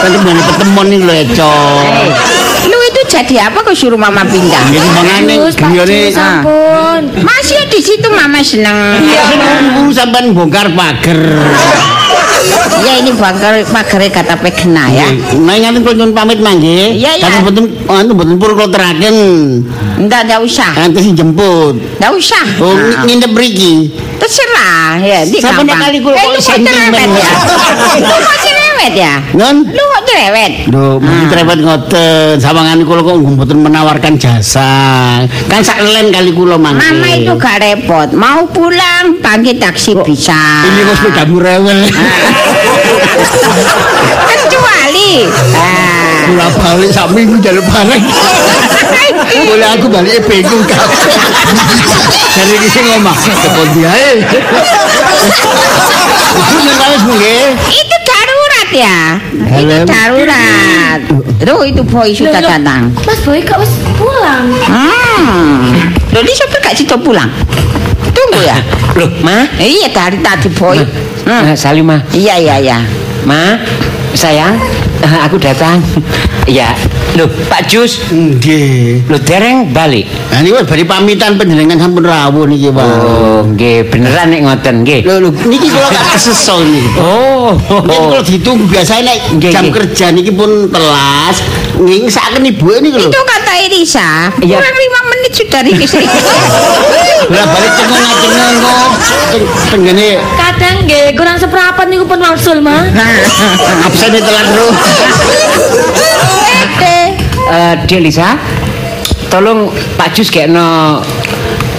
Kan mana pertemuan nih lho, Cok. Lu itu jadi apa kok suruh mama pindah? Jadi mangane Jus, Pak griyane Jus, ampun. Masih di situ mama seneng. nunggu sampean bongkar pager. Ya ini bangker pagere kata pegena ya. Nah, ngaten kula nyuwun pamit mangke. Iya, iya. Tapi mboten anu mboten purun kula teraken. Enggak, enggak usah. Nanti si jemput. Enggak usah. Oh, Nah, nginep mriki. terserah ya, ini Sampai gampang. kali kula Eh, kok sentimen cerewet ya? ya. Lu kok cerewet ya? Non? Lu kok cerewet? Lho, Ah. mungkin repot ngoten. Sawangan kula kok mboten menawarkan jasa. Kan sak lelen kali kula mangke. Mama itu gak repot, mau pulang panggil taksi bisa. Ini kok sepedamu rewel. Kecuali ah, Kula balik sak minggu jaluk bareng. Boleh aku balik bingung kabeh. Dari iki sing ngomong, telepon dia. Itu yang kawis nggih. itu darurat ya. Itu Helm. darurat. Tuh itu boy sudah Loh, loh. datang. Mas Boy kok wis pulang? Hmm. Loh, ini supir gak situ pulang. Tunggu ya. Loh, Ma? Iya dari tadi boy. Hmm. Eh, Salimah. Iya iya iya. Ma, sayang, eh, aku datang. ya, loh, Pak Jus, Nggih. loh dereng balik. Nah niku bari pamitan panjenengan sampun rawuh niki, Pak. Oh, nggih, beneran nek ngoten, nggih. Lho lho niki kula gak kesesol niki. Oh, Nek kula ditunggu biasa nek jam kerja niki pun telas. Nggih saken ibu niki lho. Itu kata Elisa. Iya. Kurang lima menit sudah Riki Lah balik cengung-cengung kok. Teng- Tenggene Kadang nggih kurang seprapat niku pun wangsul, Ma. absen telat terus. Eh, Dek Lisa, tolong Pak Jus kekno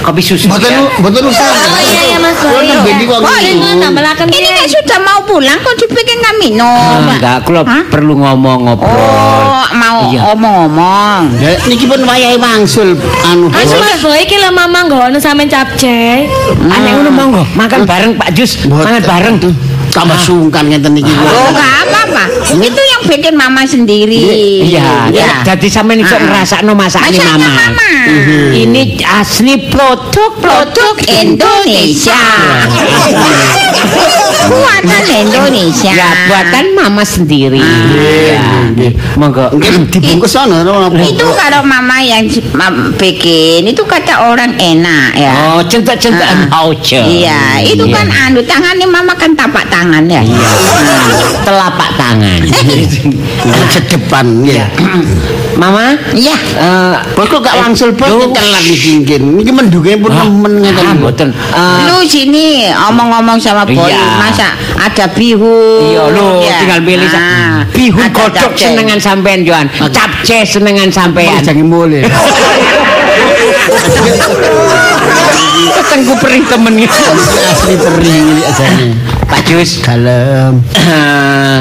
kopi susu. Mboten ya. mboten usah. Oh iya ya Mas Boy. nembe niku Oh, ini kan sudah mau pulang kok dibikin nggak minum. Ah, enggak, kula perlu ngomong ngobrol. Oh, mau omong-omong. Ya niki pun wayahe wangsul anu. Mas. Mas Boy iki lho mamang nggono sampean capcay. Aneh ngono monggo, makan bareng Pak Jus, makan bareng. Tambah sungkan ngeten niki. Oh, nggak apa-apa. Itu yang bikin mama sendiri. Iya, Ya. jadi sampean iso Ah. ngrasakno masakane mama. Mama. Ini asli produk Produk Indonesia. Buatan Indonesia. Ya, buatan mama sendiri. Ya. Monggo. Nggih dibungkus ana napa? Itu kalau mama yang bikin itu kata orang enak ya. Oh, centak-centakan Ah. voucher. Iya, itu kan anu tangannya mama kan tapak tangan ya. telapak tangan. sedepan Ya. ya. Mama, Iya. eh Bos kok gak wangsul bos Loh. telat niki menduge pun ah, nemen ngeten. ah, mboten. Eh, Lu sini omong-omong sama Boy, Iya. Masa ada bihun. Iya lo ya. tinggal pilih sa- Ah, bihun capcay. senengan sampean Joan. Capce senengan sampean. Jangan mulai. Ketengku perih temen. Asli perih ini ajane. Pak Jus, Dalem. eh,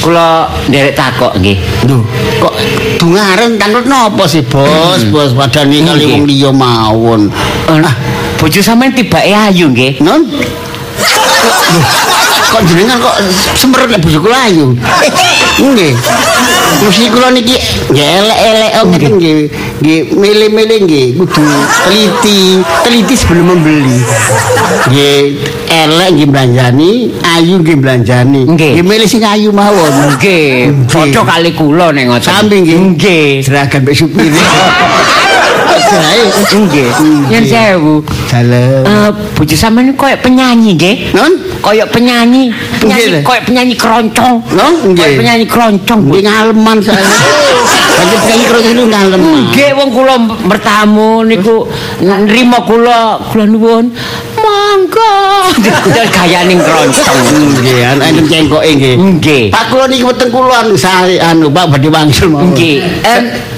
kula nderek takok nggih. Duh, kok dungaren tanglet nopo sih, Bos? Bos padane kali Nggih. wong liya mawon. Ah, bojo sampean tibake ayu nggih. Non? Kok jenengan kok semerut lek bojoku layu? Nggih. Mesti kula niki elek-elek oh ngeten nggih. Nggih milih-milih nggih kudu teliti, teliti sebelum membeli. Nggih elek nggih belanjani, ayu nggih belanjani. Nggih. Milih sing ayu mawon. Nggih, padha kali kula ning ngoten. Sampe nggih. Nggih. Seragam mbek supir. Jae. Nggih. Yen sewu. Dalem. Eh, bojo sampean koyo penyanyi nggih. Non? Koyo penyanyi, penyanyi koyo penyanyi keroncong. No, nggih. Koyo penyanyi keroncong. Bu. Nggih ngaleman saya. Banyak sekali kalau itu ngaleman. Nggih, wong kula bertamu niku nrimo kula, kula nuwun. Monggo. Dadi gayane keroncong. Nggih, anak itu cengkok nggih. Nggih. Pak kula niki weteng kula anu anu Pak badhe wangsul mawon. Nggih.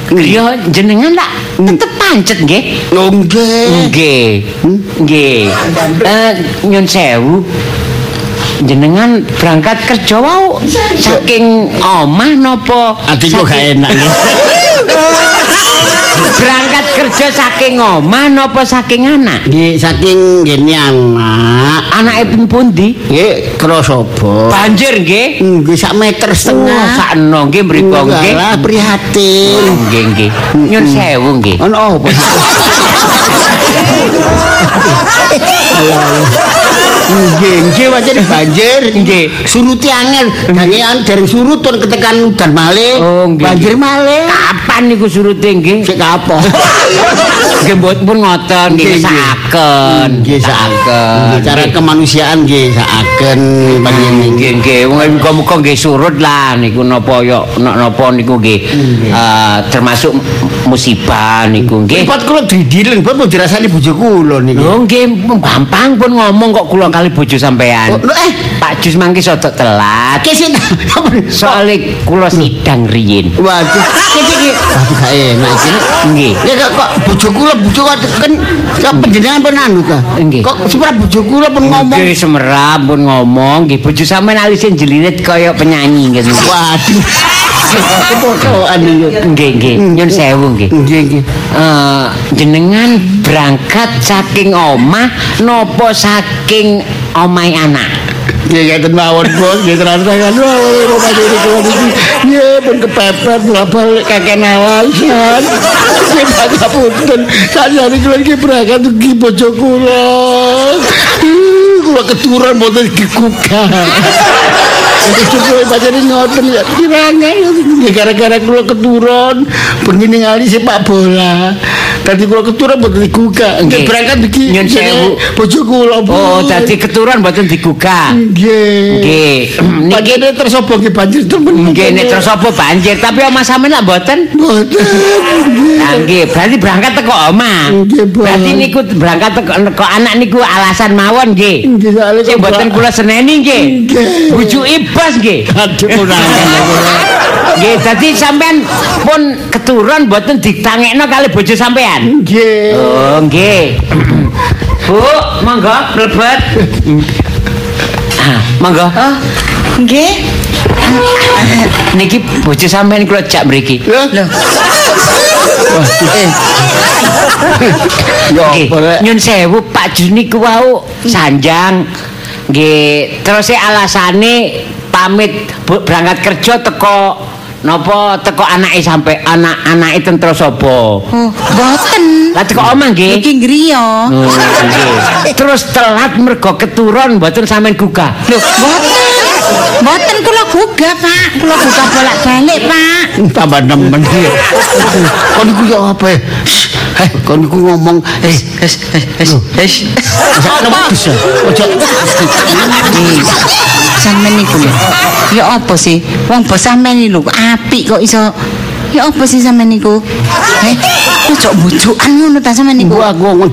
Griya jenengan tak tetep pancet nggih. Oh, nggih. Nggih. Nggih. Eh nyun sewu. Jenengan berangkat kerja wau saking omah napa? Ati kok gak enak nggih. Berangkat kerja saking omah napa saking anak? Nggih, saking ngene anak. Anake ping pundi? Nggih, krosobo. Banjir nggih. Nggih sak meter setengah. sakno nggih mriku nggih. Lah prihatin. Nggih nggih. Nyun sewu nggih. Ono apa? Nggih, nggih wajan banjir. Nggih. Suruti angel. Gangean dari surut turun ketekan udan malih. Oh, nggih, Banjir malih. Kapan niku surute nggih? Sik kapok. Nggih pun ngoten nggih Nggih, nggih. saken. Nggih saken. Nggih cara kemanusiaan nggih saken panjenengan. Nggih nggih muga-muga nggih surut lah niku napa ya napa niku nggih eh, termasuk musibah niku nggih. Pot kula didilen, pot mau dirasani bojo kula niku. Lho nggih gampang pun ngomong kok kula kali bojo sampean. Oh, eh. Pak Jus mangke soto telat. Kesin. Soale kula sidang riyin. Waduh, iki iki. Waduh gak enak iki. Nggih. Ya kok kok bojo kula bojo kok kan panjenengan pun anu ta. Nggih. Kok sepra bojo kula pun ngomong. Nggih semerap pun ngomong nggih bojo sampean alise jelinet kaya penyanyi nggih. Waduh. Niku. Nggih nggih nyun sewu nggih. Nggih nggih. Eh, jenengan berangkat saking omah nopo saking omai anak Nggih ngeten mawon bos, nggih terus kan. Wah, rumah diri kula niki. Nggih pun kepepet balik kakek alasan. Nggih pangapunten. Sajane kula iki berangkat ugi bojo kula. Kula keturunan mboten dikuka. Itu cukup bacane ngoten ya. Nggih gara-gara kula keturun begini ngali sepak bola. Tadi kula keturun mboten dikuka. Nggih Nggih. berangkat iki. Nyun sewu. Bojo kula. oh dadi keturunan mboten digugah Nggih. Nggih. Niki Pakene terus apa nggih banjir temen. nggih nek terus apa banjir tapi omah sampean lah mboten Mboten. Nggih, berarti berangkat teko omah. Nggih, Bos. Berarti niku berangkat teko teko anak niku alasan mawon nggih. Nggih soalé Sing mboten kula seneni nggih. Nggih. Bujuki bos nggih. Aduh punangan aku. Nggih, dadi sampean pun keturun mboten ditangekno kali bojo sampean. Nggih. Oh, nggih. Bu, monggo mlebet. Ah, monggo. Oh, nggih. Niki bojo sampean kula jak mriki. Lho. Eh, Ya nyun sewu Pak Jus niku wau sanjang. Nggih, terus e alasane pamit bu- berangkat kerja teko napa teko anake sampe anak-anake tentara sapa. oh, boten. Lah teko omah nggih. Iki griya. Oh, nggih. Terus telat mergo keturun mboten sampean gugah. Lho, boten. Boten kula gugah, Pak. Kula gugah bolak-balik, Pak. tambah nemen dia. Kon iku apa? Eh, kon iku ngomong eh hes, hes, hes. Sak nemu bisa. Ojo. Eh, Sampeyan niku lho. Ya apa sih? Wong bos sampeyan lho apik kok iso Ya apa sih sampeyan niku? Eh, ojo bujukan ngono ta sampeyan niku. Gua gua ngomong.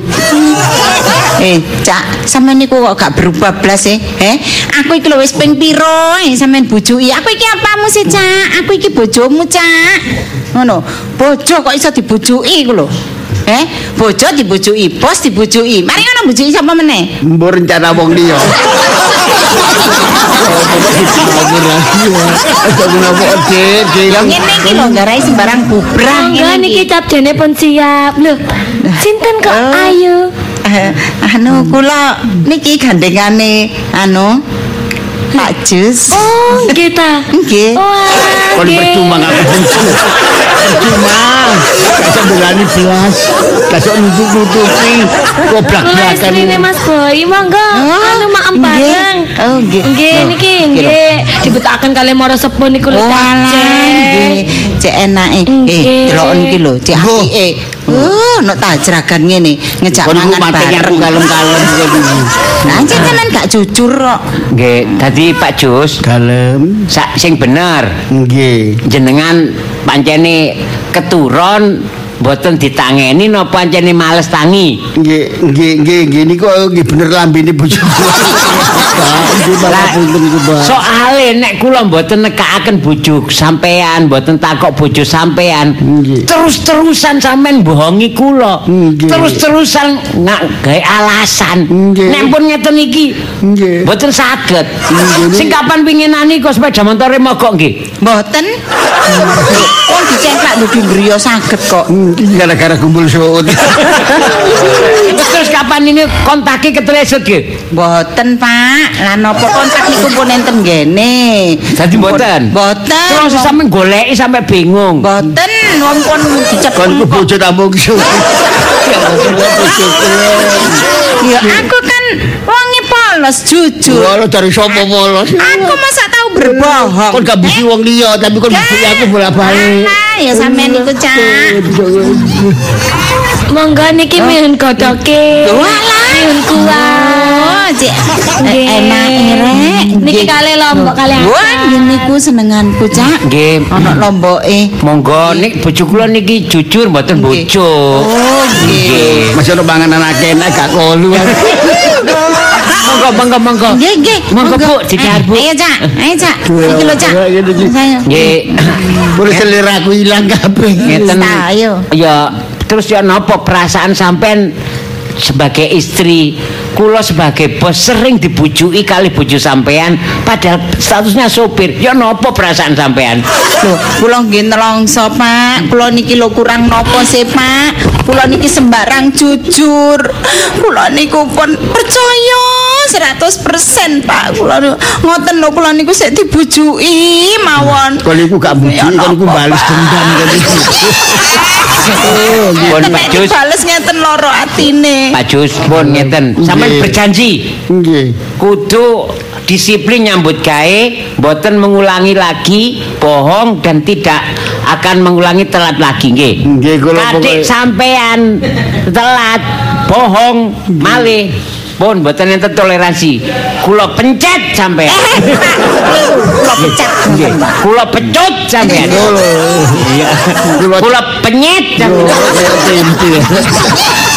Eh, Cak, sampeyan niku kok gak berubah blas eh? Eh, aku iki lho wis ping piro eh sampeyan bujuki. Aku iki apamu sih, Cak? Aku iki bojomu, Cak. Ngono. Bojo kok iso dibujuki iku lho. Eh, bojo dibujuki, bos dibujuki. Mari ngono bujuki sapa meneh? Mbok rencana wong liya. Ngene iki lho garai sembarang bubrah Monggo niki capjane pun siap. Lho, sinten kok Oh. ayu? Eh, anu kula niki gandengane anu Pak Jus. Oh, nggih ta. Nggih. Wah, Kon nggih. percuma ngaku benci. Percuma. Kasih berani belas. Kasih nutup-nutupi. Istrine Mas Boy, monggo. Anu bareng. Oh, nggih. Nggih, Loh, niki nggih, dibetaken kali mara sepuh niku lho. Nggih. Cek enake. Eh, Nggih. delok niki lho, cek Oh. apike. Oh, nek tajragan ngene, ngejak mangan bareng. kalem-kalem. Nah, jenengan gak jujur kok. Nggih, dadi Pak Jus, Kalem. sak sing bener. Nggih. Jenengan pancene keturon mboten ditangeni napa pancene males tangi? Nggih, nggih, nggih, nggih niku nggih bener lambene bojoku. Soale nek kula mboten nekakaken bojo sampean, mboten takok bojo sampean, Nggih. terus-terusan sampean bohongi kula. Nggih. Terus-terusan nggak gawe alasan. Nggih. Nek pun ngeten iki Nggih. mboten saged. Sing kapan pinginani kok sepeda montore mogok nggih. Mboten. Wong dicengklak lho griya saged kok. Iki gara-gara kumpul suut. Terus kapan ini kontaki ketresut nggih? Mboten, Pak. Lah napa kontak niku pun enten ngene. Dadi mboten? Mboten. Terus sampe goleki sampe bingung. Mboten, wong. Kon ku bojo tampung suut. Ya aku kan wonge polos jujur. Walah dari sapa polos? Aku masa tahu berbohong. Kon gak busi wong liya, tapi kon busi aku bolak-balik. Ya sampean niku, Cak. Monggo niki mihun godoke. Mihun kuah. Oh, Cek. Enak rek. Niki kali lombok kali ini niku senenganku, Cak. Nggih. Ana lomboke. Monggo nik bojo kula niki jujur mboten bojo. Oh, nggih. Masih ono panganan akeh enak gak kolu. Monggo monggo monggo. Nggih, nggih. Monggo, Bu, dicahar, Bu. Ayo, Cak. Ayo, Cak. Iki lho, Cak. Nggih. Boleh selera aku ilang kabeh. Ngeten. Ayo. Ya terus ya napa perasaan sampean sebagai istri kula sebagai bos sering dibujuki kali bojo sampean padahal statusnya sopir ya napa perasaan sampean Loh, kula nggih nelongso, Pak. Kula niki lho kurang nopo sih, Pak? Kula niki sembarang jujur. Kula niku pun percaya 100% Pak. Kula ngoten lho kula niku sik dibujuki mawon. Kon iku gak buji, Ya kon iku napa, balas dendam kon iku. pun Tapi Pak Jus bales ngeten loro atine. Pak Jus pun ngeten sampean Berjanji. Nggih. kudu disiplin nyambut gawe boten mengulangi lagi bohong dan tidak akan mengulangi telat lagi. Nggih. Nggih, kula pokoke- sampean telat bohong malih pun boten enten toleransi. Kula pencet sampean. Kula pecat. kula pecut sampean. Iya. Kula penyet sampean.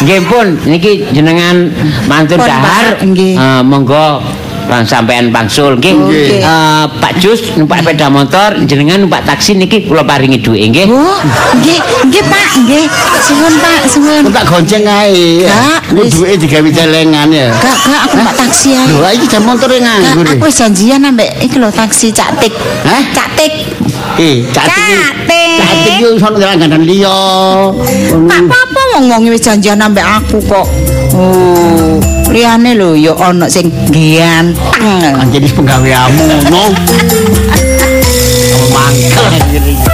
Nggih pun. Niki jenengan mantu Pun, dahar. Nggih. eh, monggo Bang sampean bangsul nggih. Nggih. Eh, Pak Jus numpak sepeda motor, jenengan numpak taksi niki kula paringi dhuwit nggih. Oh, nggih, nggih Pak, nggih. Suwun Pak, suwun. Tak gonceng ae. Kak, Ku digawe celengan ya. Kak, kak aku mbak taksi ae. Lho, iki jam motore Kak, nganggur. aku wis janjian ambek iki lho taksi Cak Tik. Hah? Cak Tik. Eh, catik. Cak Tik. Catik yo sono langganan liya. Pak, apa wong-wong wis janjian ambek aku kok. Oh, liyane lho ya ana sing ganteng. Anjir penggaweamu, no. Mangkel.